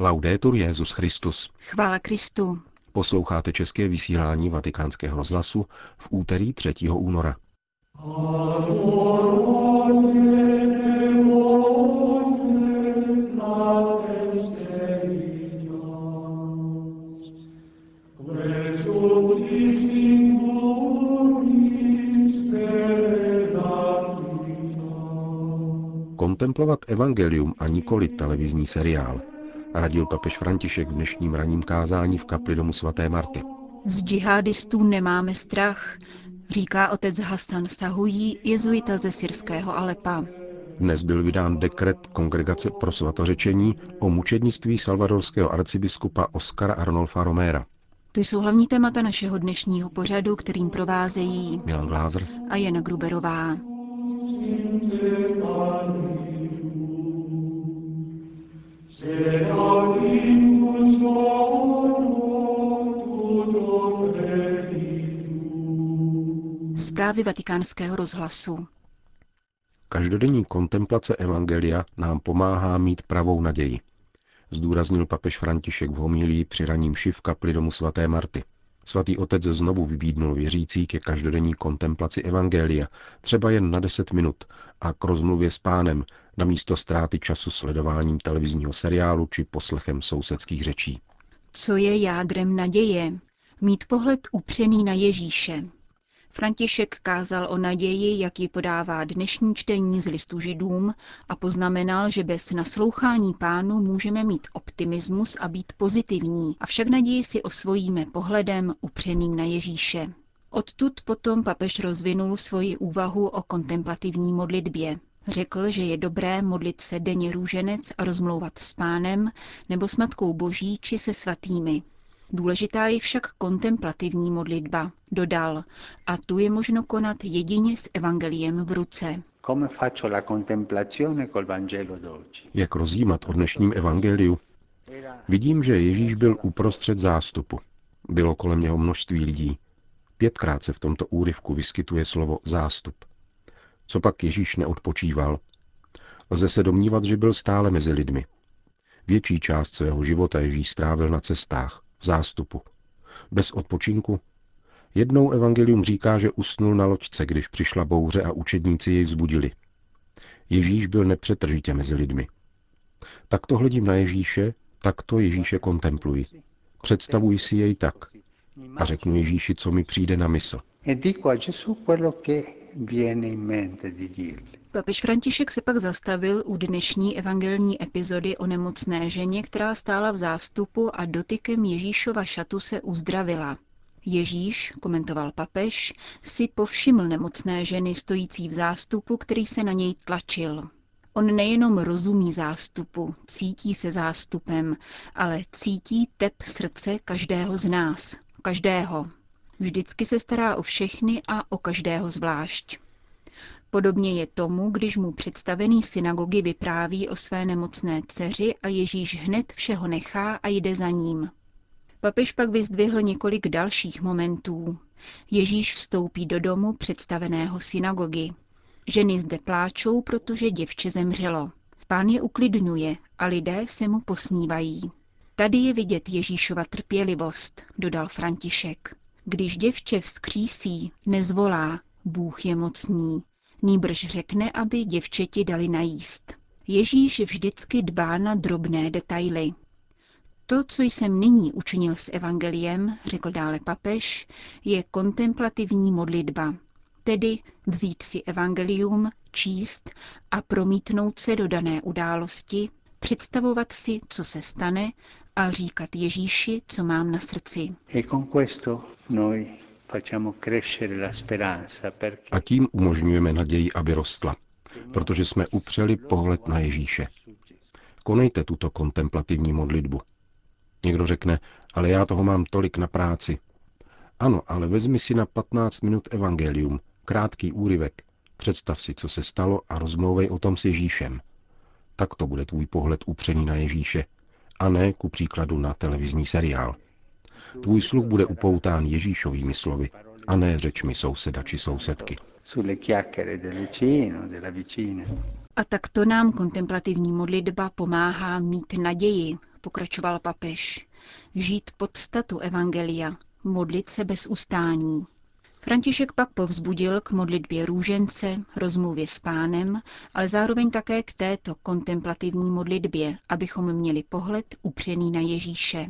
Laudetur Jezus Christus. Chvála Kristu. Posloucháte české vysílání Vatikánského rozhlasu v úterý 3. února. Kontemplovat evangelium a nikoli televizní seriál, radil papež František v dnešním ranním kázání v kapli domu svaté Marty. Z džihadistů nemáme strach, říká otec Hassan Sahují, jezuita ze syrského Alepa. Dnes byl vydán dekret Kongregace pro svatořečení o mučednictví salvadorského arcibiskupa Oskara Arnolfa Romera. To jsou hlavní témata našeho dnešního pořadu, kterým provázejí Milan Glázer a Jana Gruberová. Zprávy vatikánského rozhlasu. Každodenní kontemplace Evangelia nám pomáhá mít pravou naději, zdůraznil papež František v homílii při raním šiv kapli domu svaté Marty. Svatý otec znovu vybídnul věřící ke každodenní kontemplaci Evangelia, třeba jen na deset minut, a k rozmluvě s pánem, na místo ztráty času sledováním televizního seriálu či poslechem sousedských řečí. Co je jádrem naděje? Mít pohled upřený na Ježíše. František kázal o naději, jak ji podává dnešní čtení z listu židům a poznamenal, že bez naslouchání pánu můžeme mít optimismus a být pozitivní, avšak naději si osvojíme pohledem upřeným na Ježíše. Odtud potom papež rozvinul svoji úvahu o kontemplativní modlitbě. Řekl, že je dobré modlit se denně růženec a rozmlouvat s pánem nebo s Matkou Boží či se svatými. Důležitá je však kontemplativní modlitba, dodal, a tu je možno konat jedině s evangeliem v ruce. Jak rozjímat o dnešním evangeliu? Vidím, že Ježíš byl uprostřed zástupu. Bylo kolem něho množství lidí. Pětkrát se v tomto úryvku vyskytuje slovo zástup. Co pak Ježíš neodpočíval? Lze se domnívat, že byl stále mezi lidmi. Větší část svého života Ježíš strávil na cestách, v zástupu. Bez odpočinku? Jednou evangelium říká, že usnul na loďce, když přišla bouře a učedníci jej vzbudili. Ježíš byl nepřetržitě mezi lidmi. Tak to hledím na Ježíše, tak to Ježíše kontempluji. Představuji si jej tak. A řeknu Ježíši, co mi přijde na mysl. Papež František se pak zastavil u dnešní evangelní epizody o nemocné ženě, která stála v zástupu a dotykem Ježíšova šatu se uzdravila. Ježíš, komentoval papež, si povšiml nemocné ženy stojící v zástupu, který se na něj tlačil. On nejenom rozumí zástupu, cítí se zástupem, ale cítí tep srdce každého z nás, každého. Vždycky se stará o všechny a o každého zvlášť. Podobně je tomu, když mu představený synagogy vypráví o své nemocné dceři a Ježíš hned všeho nechá a jde za ním. Papež pak vyzdvihl několik dalších momentů. Ježíš vstoupí do domu představeného synagogy. Ženy zde pláčou, protože děvče zemřelo. Pán je uklidňuje a lidé se mu posmívají. Tady je vidět Ježíšova trpělivost, dodal František. Když děvče vzkřísí, nezvolá, Bůh je mocný, nýbrž řekne, aby děvčeti dali najíst. Ježíš vždycky dbá na drobné detaily. To, co jsem nyní učinil s evangeliem, řekl dále papež, je kontemplativní modlitba, tedy vzít si evangelium, číst a promítnout se do dané události, představovat si, co se stane a říkat Ježíši, co mám na srdci. E a tím umožňujeme naději, aby rostla, protože jsme upřeli pohled na Ježíše. Konejte tuto kontemplativní modlitbu. Někdo řekne, ale já toho mám tolik na práci. Ano, ale vezmi si na 15 minut evangelium, krátký úryvek. Představ si, co se stalo a rozmlouvej o tom s Ježíšem. Tak to bude tvůj pohled upřený na Ježíše, a ne ku příkladu na televizní seriál. Tvůj sluch bude upoután Ježíšovými slovy a ne řečmi souseda či sousedky. A takto nám kontemplativní modlitba pomáhá mít naději, pokračoval papež. Žít podstatu Evangelia, modlit se bez ustání. František pak povzbudil k modlitbě růžence, rozmluvě s pánem, ale zároveň také k této kontemplativní modlitbě, abychom měli pohled upřený na Ježíše.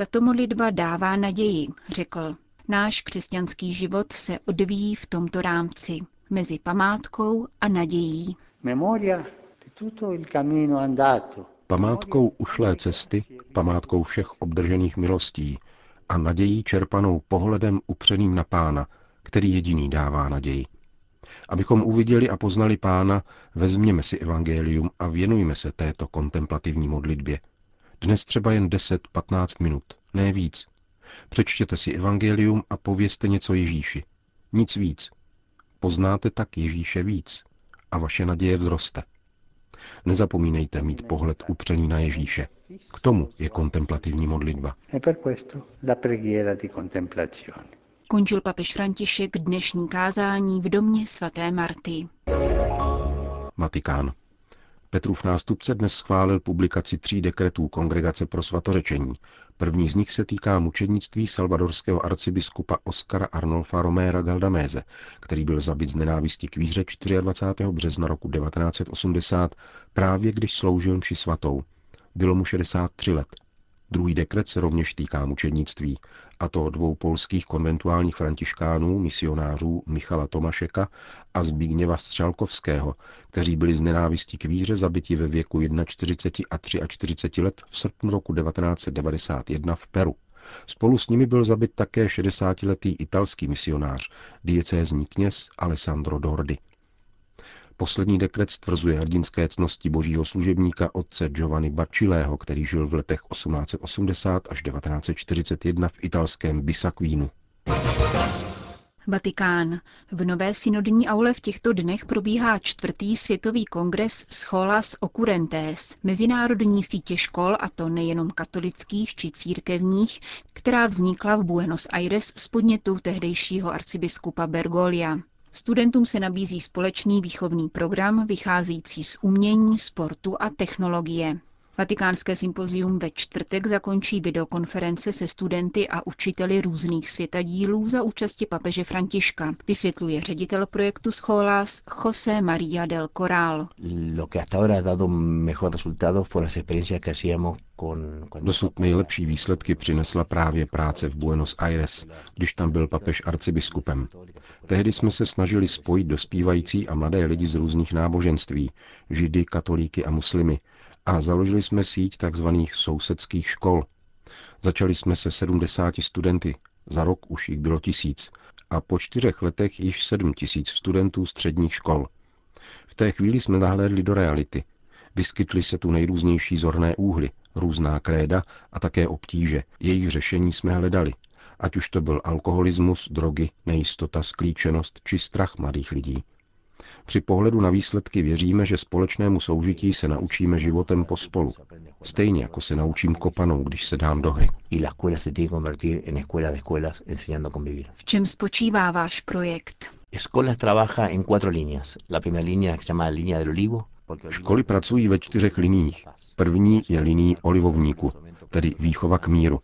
Tato modlitba dává naději, řekl. Náš křesťanský život se odvíjí v tomto rámci, mezi památkou a nadějí. Památkou ušlé cesty, památkou všech obdržených milostí a nadějí čerpanou pohledem upřeným na pána, který jediný dává naději. Abychom uviděli a poznali pána, vezměme si evangelium a věnujme se této kontemplativní modlitbě. Dnes třeba jen 10-15 minut, ne víc. Přečtěte si evangelium a povězte něco Ježíši. Nic víc. Poznáte tak Ježíše víc a vaše naděje vzroste. Nezapomínejte mít pohled upřený na Ježíše. K tomu je kontemplativní modlitba. Končil papež František dnešní kázání v domě svaté Marty. Vatikán. Petrův nástupce dnes schválil publikaci tří dekretů Kongregace pro svatořečení. První z nich se týká mučednictví salvadorského arcibiskupa Oskara Arnolfa Roméra Galdaméze, který byl zabit z nenávisti k víře 24. března roku 1980, právě když sloužil mši svatou. Bylo mu 63 let. Druhý dekret se rovněž týká mučednictví, a to dvou polských konventuálních františkánů, misionářů Michala Tomašeka a Zbigněva Střelkovského, kteří byli z nenávistí k víře zabiti ve věku 41 a 43 let v srpnu roku 1991 v Peru. Spolu s nimi byl zabit také 60-letý italský misionář, diecézní kněz Alessandro Dordi. Poslední dekret stvrzuje hrdinské cnosti božího služebníka otce Giovanni Bacilého, který žil v letech 1880 až 1941 v italském Bisakvínu. Vatikán. V nové synodní aule v těchto dnech probíhá čtvrtý světový kongres Scholas Occurrentes, mezinárodní sítě škol, a to nejenom katolických či církevních, která vznikla v Buenos Aires z podnětu tehdejšího arcibiskupa Bergolia. Studentům se nabízí společný výchovný program vycházející z umění, sportu a technologie. Vatikánské sympozium ve čtvrtek zakončí videokonference se studenty a učiteli různých světadílů za účasti papeže Františka, vysvětluje ředitel projektu Scholas José María del Coral. Dosud nejlepší výsledky přinesla právě práce v Buenos Aires, když tam byl papež arcibiskupem. Tehdy jsme se snažili spojit dospívající a mladé lidi z různých náboženství, židy, katolíky a muslimy, a založili jsme síť tzv. sousedských škol. Začali jsme se 70 studenty, za rok už jich bylo tisíc a po čtyřech letech již sedm tisíc studentů středních škol. V té chvíli jsme nahlédli do reality. Vyskytly se tu nejrůznější zorné úhly, různá kréda a také obtíže. Jejich řešení jsme hledali. Ať už to byl alkoholismus, drogy, nejistota, sklíčenost či strach mladých lidí. Při pohledu na výsledky věříme, že společnému soužití se naučíme životem pospolu. Stejně jako se naučím kopanou, když se dám do hry. V čem spočívá váš projekt? Školy pracují ve čtyřech liních. První je liní olivovníku, tedy výchova k míru.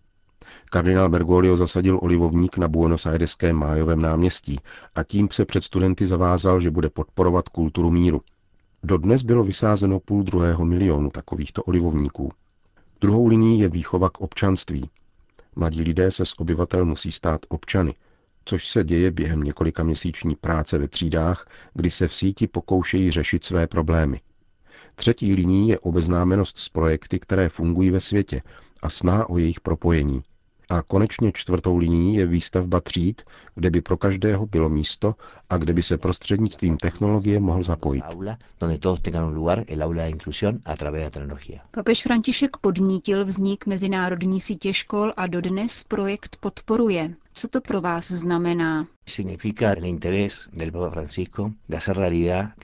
Kardinál Bergoglio zasadil olivovník na Buenos Aireském májovém náměstí a tím se před studenty zavázal, že bude podporovat kulturu míru. Dodnes bylo vysázeno půl druhého milionu takovýchto olivovníků. Druhou linií je výchova k občanství. Mladí lidé se z obyvatel musí stát občany, což se děje během několika měsíční práce ve třídách, kdy se v síti pokoušejí řešit své problémy. Třetí linií je obeznámenost s projekty, které fungují ve světě a sná o jejich propojení – a konečně čtvrtou linií je výstavba tříd, kde by pro každého bylo místo a kde by se prostřednictvím technologie mohl zapojit. Papež František podnítil vznik Mezinárodní sítě škol a dodnes projekt podporuje. Co to pro vás znamená?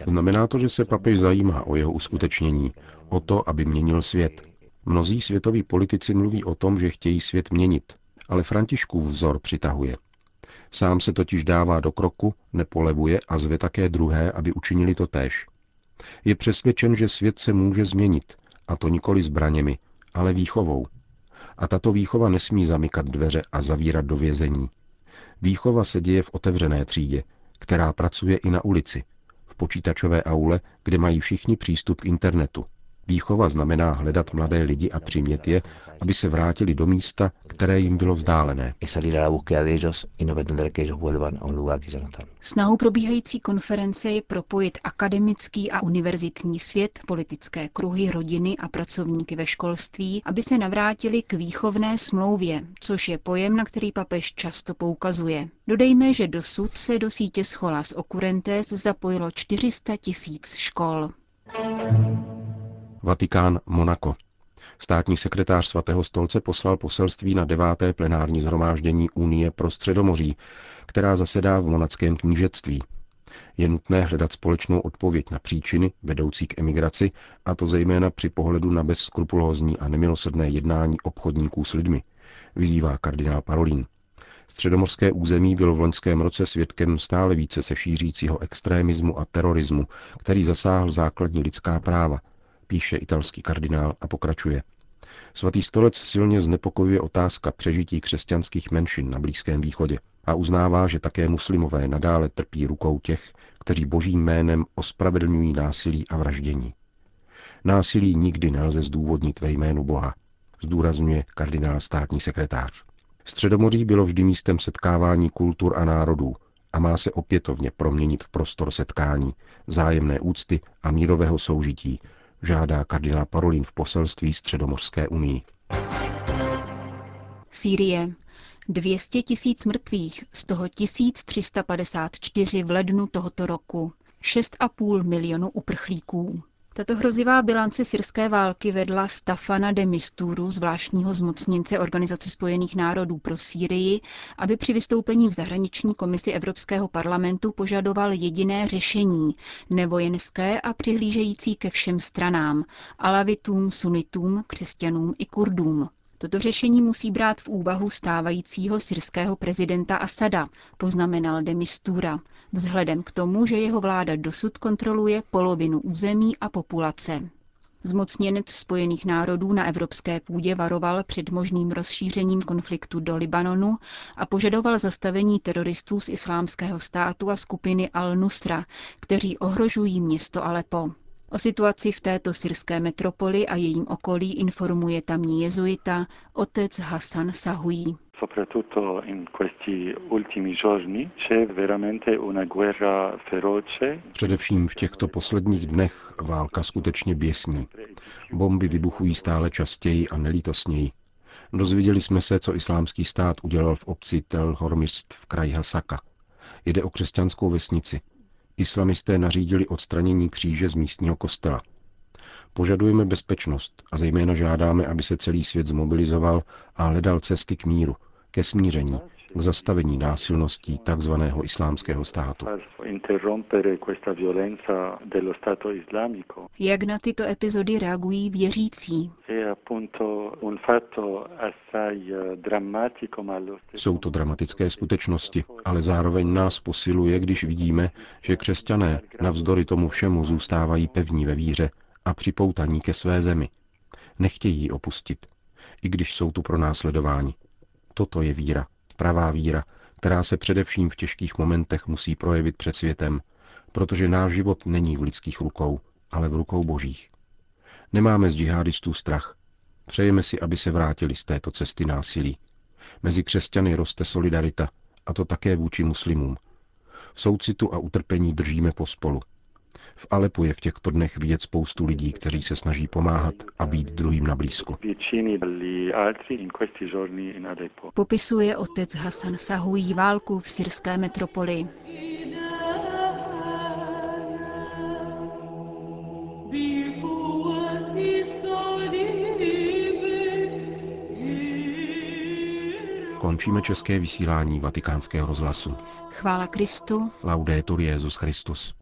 Znamená to, že se papež zajímá o jeho uskutečnění, o to, aby měnil svět, Mnozí světoví politici mluví o tom, že chtějí svět měnit, ale Františkův vzor přitahuje. Sám se totiž dává do kroku, nepolevuje a zve také druhé, aby učinili to též. Je přesvědčen, že svět se může změnit, a to nikoli zbraněmi, ale výchovou. A tato výchova nesmí zamykat dveře a zavírat do vězení. Výchova se děje v otevřené třídě, která pracuje i na ulici, v počítačové aule, kde mají všichni přístup k internetu, Výchova znamená hledat mladé lidi a přimět je, aby se vrátili do místa, které jim bylo vzdálené. Snahou probíhající konference je propojit akademický a univerzitní svět, politické kruhy, rodiny a pracovníky ve školství, aby se navrátili k výchovné smlouvě, což je pojem, na který papež často poukazuje. Dodejme, že dosud se do sítě Scholas Occurrentes zapojilo 400 tisíc škol. Vatikán, Monako. Státní sekretář svatého stolce poslal poselství na deváté plenární zhromáždění Unie pro středomoří, která zasedá v monackém knížectví. Je nutné hledat společnou odpověď na příčiny vedoucí k emigraci, a to zejména při pohledu na bezskrupulózní a nemilosrdné jednání obchodníků s lidmi, vyzývá kardinál Parolín. Středomorské území bylo v loňském roce svědkem stále více se šířícího extrémismu a terorismu, který zasáhl základní lidská práva, píše italský kardinál a pokračuje. Svatý stolec silně znepokojuje otázka přežití křesťanských menšin na Blízkém východě a uznává, že také muslimové nadále trpí rukou těch, kteří božím jménem ospravedlňují násilí a vraždění. Násilí nikdy nelze zdůvodnit ve jménu Boha, zdůrazňuje kardinál státní sekretář. Středomoří bylo vždy místem setkávání kultur a národů a má se opětovně proměnit v prostor setkání, vzájemné úcty a mírového soužití, žádá kardinál Parolin v poselství Středomorské unii. Sýrie. 200 tisíc mrtvých, z toho 1354 v lednu tohoto roku. 6,5 milionu uprchlíků. Tato hrozivá bilance syrské války vedla Stafana de Misturu, zvláštního zmocněnce Organizace spojených národů pro Sýrii, aby při vystoupení v zahraniční komisi Evropského parlamentu požadoval jediné řešení, nevojenské a přihlížející ke všem stranám, alavitům, sunitům, křesťanům i kurdům. Toto řešení musí brát v úvahu stávajícího syrského prezidenta Asada, poznamenal de Mistura, vzhledem k tomu, že jeho vláda dosud kontroluje polovinu území a populace. Zmocněnec Spojených národů na evropské půdě varoval před možným rozšířením konfliktu do Libanonu a požadoval zastavení teroristů z islámského státu a skupiny Al-Nusra, kteří ohrožují město Alepo. O situaci v této syrské metropoli a jejím okolí informuje tamní jezuita otec Hassan Sahují. Především v těchto posledních dnech válka skutečně běsní. Bomby vybuchují stále častěji a nelítosněji. Dozvěděli jsme se, co islámský stát udělal v obci Tel Hormist v kraji Hasaka. Jde o křesťanskou vesnici, islamisté nařídili odstranění kříže z místního kostela. Požadujeme bezpečnost a zejména žádáme, aby se celý svět zmobilizoval a hledal cesty k míru, ke smíření, k zastavení násilností tzv. islámského státu. Jak na tyto epizody reagují věřící? Jsou to dramatické skutečnosti, ale zároveň nás posiluje, když vidíme, že křesťané navzdory tomu všemu zůstávají pevní ve víře a připoutaní ke své zemi. Nechtějí ji opustit, i když jsou tu pro následování. Toto je víra, pravá víra, která se především v těžkých momentech musí projevit před světem, protože náš život není v lidských rukou, ale v rukou božích. Nemáme z džihadistů strach. Přejeme si, aby se vrátili z této cesty násilí. Mezi křesťany roste solidarita, a to také vůči muslimům. Soucitu a utrpení držíme pospolu. V Alepu je v těchto dnech vidět spoustu lidí, kteří se snaží pomáhat a být druhým na blízku. Popisuje otec Hasan Sahují válku v syrské metropoli. Končíme české vysílání vatikánského rozhlasu. Chvála Kristu. Laudetur Jezus Christus.